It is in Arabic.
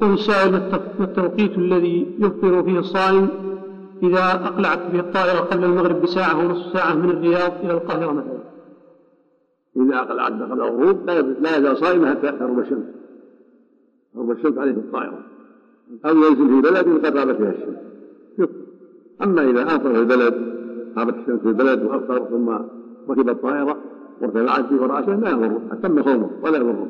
يقول السائل التوقيت الذي يفطر فيه الصائم إذا أقلعت به الطائرة قبل المغرب بساعة ونصف ساعة من الرياض إلى القاهرة مثلا. إذا أقلعت قبل الغروب لا يزال صائما حتى تغرب الشمس تغرب الشمس عليه الطائرة أو ينزل في بلد قد غابت فيها الشمس يفطر أما إذا أفطر في البلد غابت الشمس في البلد وأفطر ثم ركب الطائرة وارتفعت به ورأى لا يضره أتم صومه ولا يضره